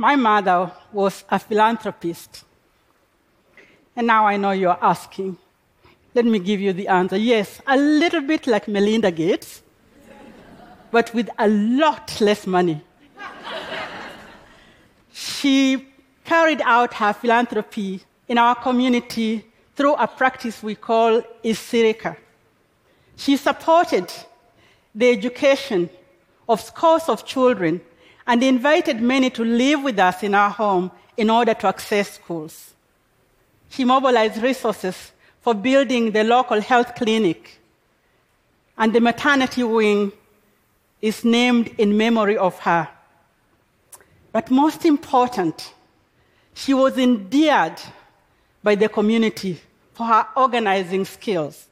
My mother was a philanthropist. And now I know you're asking. Let me give you the answer. Yes, a little bit like Melinda Gates, but with a lot less money. she carried out her philanthropy in our community through a practice we call Isirika. She supported the education of scores of children and invited many to live with us in our home in order to access schools. She mobilized resources for building the local health clinic, and the maternity wing is named in memory of her. But most important, she was endeared by the community for her organizing skills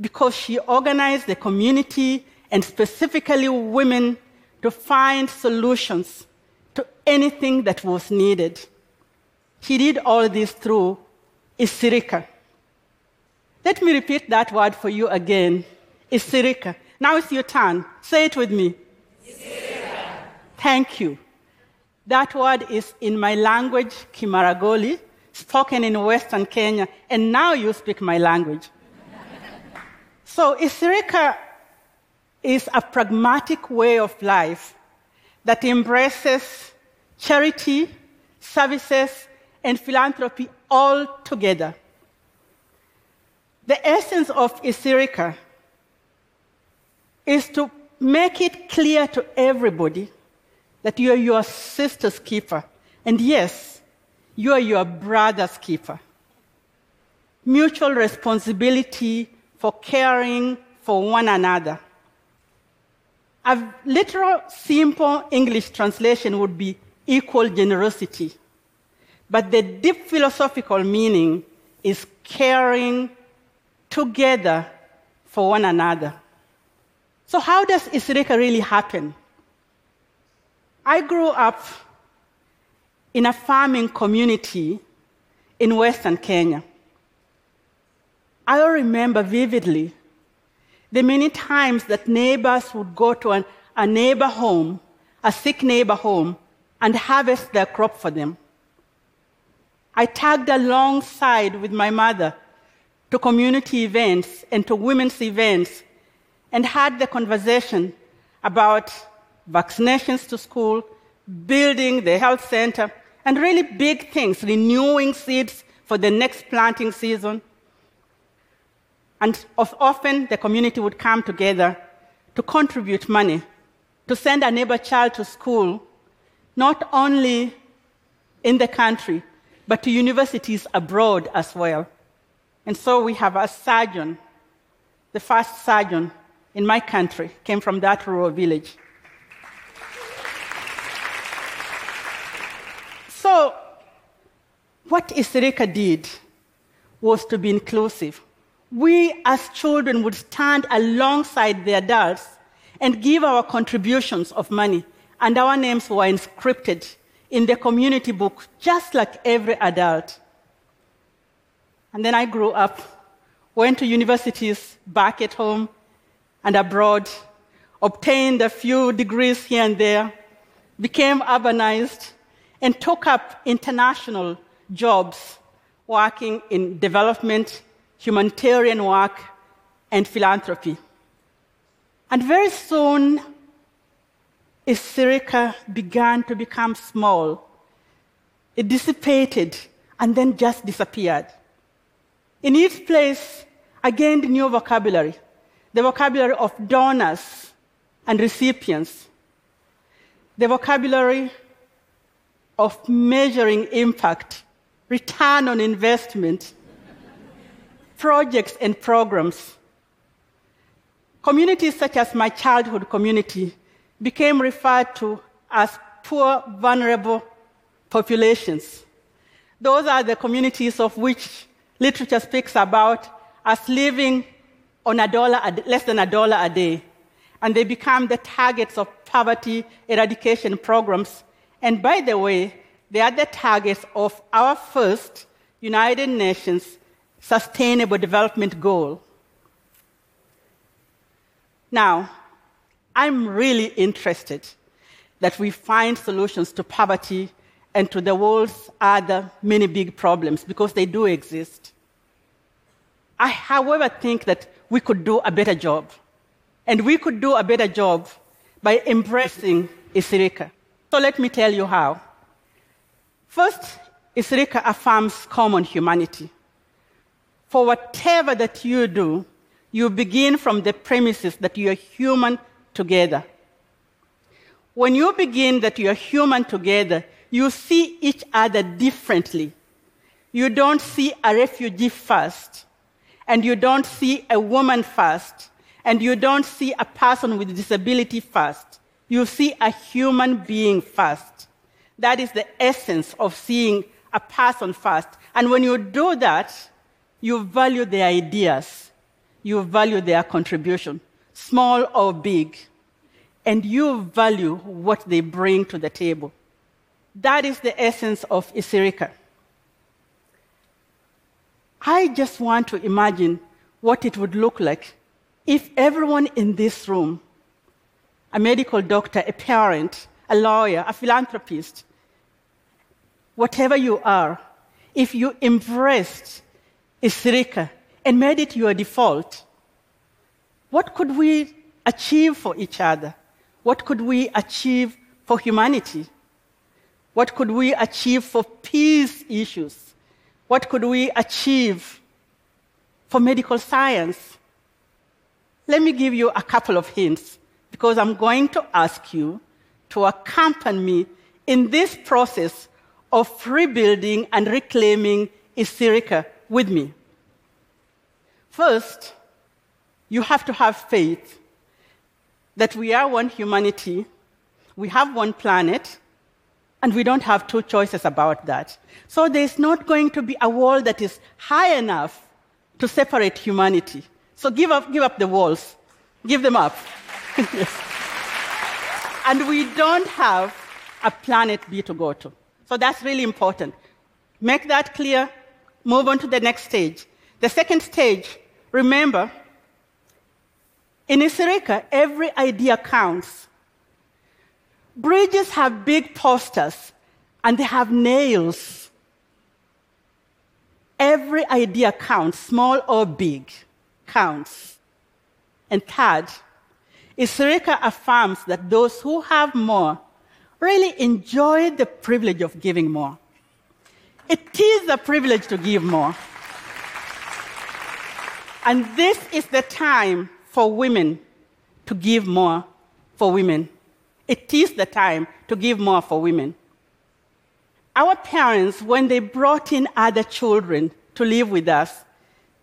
because she organized the community and specifically women to find solutions to anything that was needed. He did all this through Isirika. Let me repeat that word for you again. Isirika. Now it's your turn. Say it with me. Isirika. Thank you. That word is in my language, Kimaragoli, spoken in Western Kenya, and now you speak my language. so Isirika is a pragmatic way of life that embraces charity, services, and philanthropy all together. The essence of Isirika is to make it clear to everybody that you are your sister's keeper. And yes, you are your brother's keeper. Mutual responsibility for caring for one another. A literal, simple English translation would be equal generosity. But the deep philosophical meaning is caring together for one another. So, how does Isirika really happen? I grew up in a farming community in Western Kenya. I remember vividly the many times that neighbors would go to an, a neighbor home, a sick neighbor home, and harvest their crop for them. I tagged alongside with my mother to community events and to women's events and had the conversation about vaccinations to school, building the health center, and really big things, renewing seeds for the next planting season and often the community would come together to contribute money to send a neighbor child to school, not only in the country, but to universities abroad as well. And so we have a surgeon, the first surgeon in my country, came from that rural village. So, what Isirika did was to be inclusive we as children would stand alongside the adults and give our contributions of money, and our names were inscripted in the community book, just like every adult. And then I grew up, went to universities back at home and abroad, obtained a few degrees here and there, became urbanized, and took up international jobs working in development humanitarian work, and philanthropy. And very soon, Isirika began to become small. It dissipated and then just disappeared. In its place, I gained new vocabulary the vocabulary of donors and recipients, the vocabulary of measuring impact, return on investment, projects and programs. Communities such as my childhood community became referred to as poor, vulnerable populations. Those are the communities of which literature speaks about as living on a dollar, less than a dollar a day. And they become the targets of poverty eradication programs. And by the way, they are the targets of our first United Nations Sustainable Development Goal. Now, I'm really interested that we find solutions to poverty and to the world's other many big problems because they do exist. I, however, think that we could do a better job. And we could do a better job by embracing Isirika. So let me tell you how. First, Isirika affirms common humanity. For whatever that you do, you begin from the premises that you are human together. When you begin that you are human together, you see each other differently. You don't see a refugee first, and you don't see a woman first, and you don't see a person with disability first. You see a human being first. That is the essence of seeing a person first. And when you do that, you value their ideas, you value their contribution, small or big, and you value what they bring to the table. That is the essence of Isirika. I just want to imagine what it would look like if everyone in this room, a medical doctor, a parent, a lawyer, a philanthropist, whatever you are, if you embraced Isirika and made it your default, what could we achieve for each other? What could we achieve for humanity? What could we achieve for peace issues? What could we achieve for medical science? Let me give you a couple of hints because I'm going to ask you to accompany me in this process of rebuilding and reclaiming Isirika with me. First, you have to have faith that we are one humanity, we have one planet, and we don't have two choices about that. So there's not going to be a wall that is high enough to separate humanity. So give up, give up the walls. Give them up. yes. And we don't have a planet B to go to. So that's really important. Make that clear. Move on to the next stage. The second stage, remember, in Isirika, every idea counts. Bridges have big posters and they have nails. Every idea counts, small or big, counts. And third, Isirika affirms that those who have more really enjoy the privilege of giving more. It is a privilege to give more. And this is the time for women to give more for women. It is the time to give more for women. Our parents, when they brought in other children to live with us,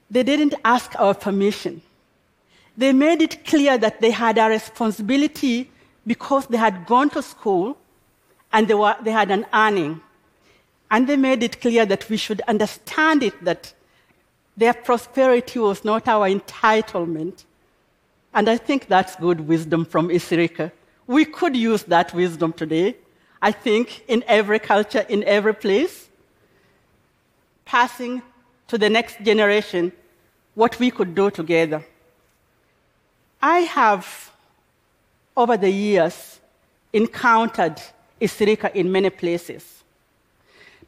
they didn't ask our permission. They made it clear that they had a responsibility because they had gone to school and they, were, they had an earning. And they made it clear that we should understand it that their prosperity was not our entitlement. And I think that's good wisdom from Isirika. We could use that wisdom today, I think, in every culture, in every place, passing to the next generation what we could do together. I have, over the years, encountered Isirika in many places.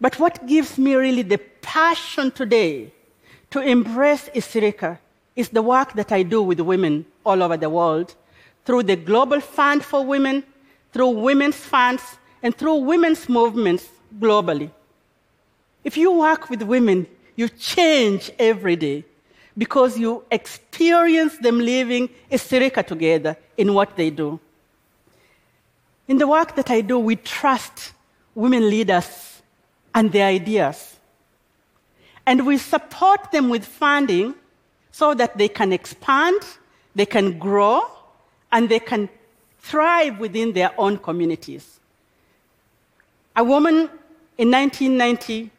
But what gives me really the passion today to embrace Isirika is the work that I do with women all over the world through the Global Fund for Women, through women's funds, and through women's movements globally. If you work with women, you change every day because you experience them living Isirika together in what they do. In the work that I do, we trust women leaders and their ideas. And we support them with funding so that they can expand, they can grow, and they can thrive within their own communities. A woman in 1990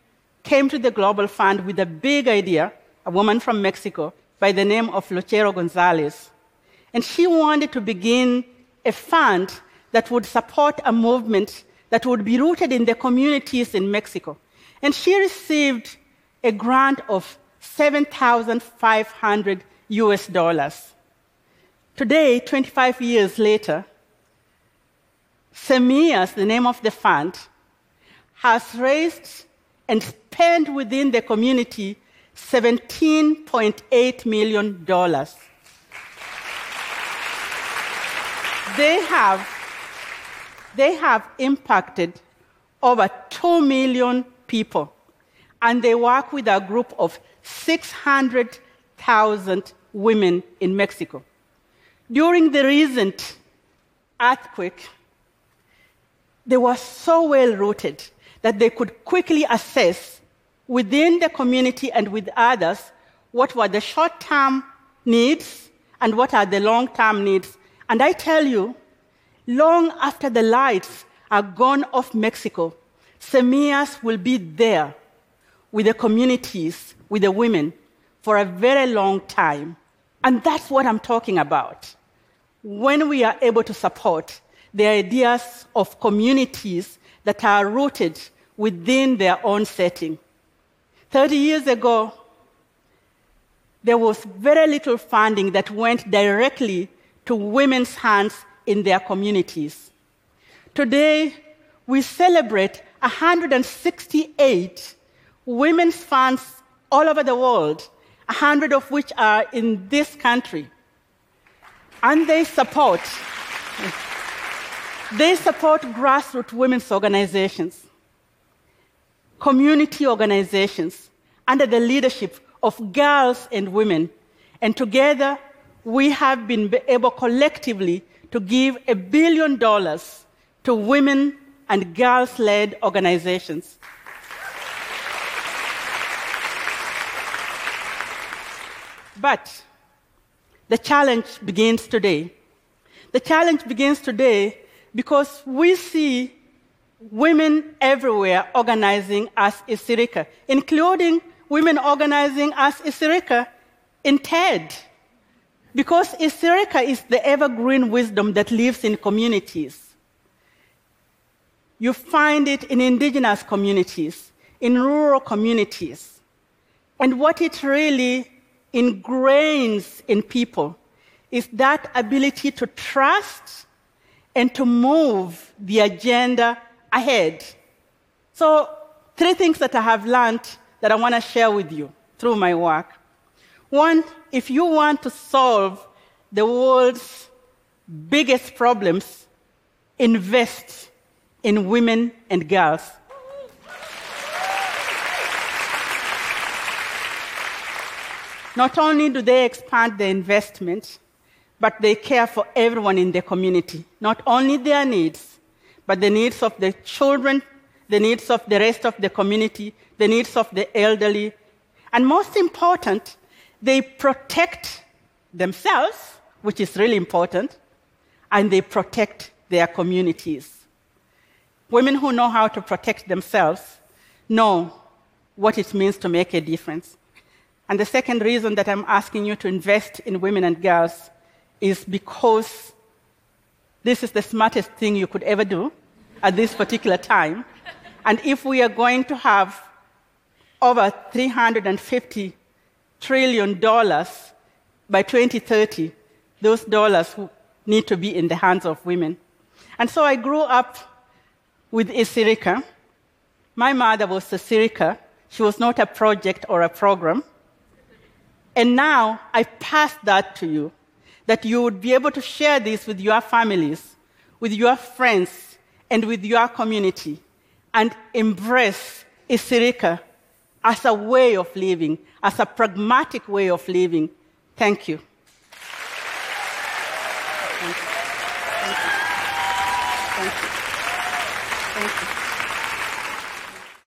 came to the Global Fund with a big idea, a woman from Mexico by the name of Lucero Gonzalez. And she wanted to begin a fund that would support a movement that would be rooted in the communities in Mexico. And she received a grant of 7,500 US dollars. Today, 25 years later, Semillas, the name of the fund, has raised and spent within the community $17.8 million. they have, they have impacted over 2 million people, and they work with a group of 600,000 women in Mexico. During the recent earthquake, they were so well rooted that they could quickly assess within the community and with others what were the short term needs and what are the long term needs. And I tell you, long after the lights are gone off Mexico, Semillas will be there with the communities, with the women, for a very long time. And that's what I'm talking about. When we are able to support the ideas of communities that are rooted within their own setting. 30 years ago, there was very little funding that went directly to women's hands in their communities. Today, we celebrate 168 women's funds all over the world, 100 of which are in this country. And they support, they support grassroots women's organizations, community organizations, under the leadership of girls and women. And together, we have been able collectively to give a billion dollars to women and girls led organizations. But the challenge begins today. The challenge begins today because we see women everywhere organizing as Isirika, including women organizing as Isirika in TED. Because Isirika is the evergreen wisdom that lives in communities. You find it in indigenous communities, in rural communities. And what it really ingrains in people is that ability to trust and to move the agenda ahead. So, three things that I have learned that I want to share with you through my work. One, if you want to solve the world's biggest problems, invest in women and girls. Not only do they expand their investment, but they care for everyone in the community, not only their needs, but the needs of the children, the needs of the rest of the community, the needs of the elderly. And most important, they protect themselves, which is really important, and they protect their communities. Women who know how to protect themselves know what it means to make a difference. And the second reason that I'm asking you to invest in women and girls is because this is the smartest thing you could ever do at this particular time. And if we are going to have over 350 trillion dollars by 2030, those dollars need to be in the hands of women. And so I grew up with Isirika. My mother was a. She was not a project or a program. And now I pass that to you, that you would be able to share this with your families, with your friends, and with your community, and embrace Isirika as a way of living, as a pragmatic way of living. Thank you. Thank you.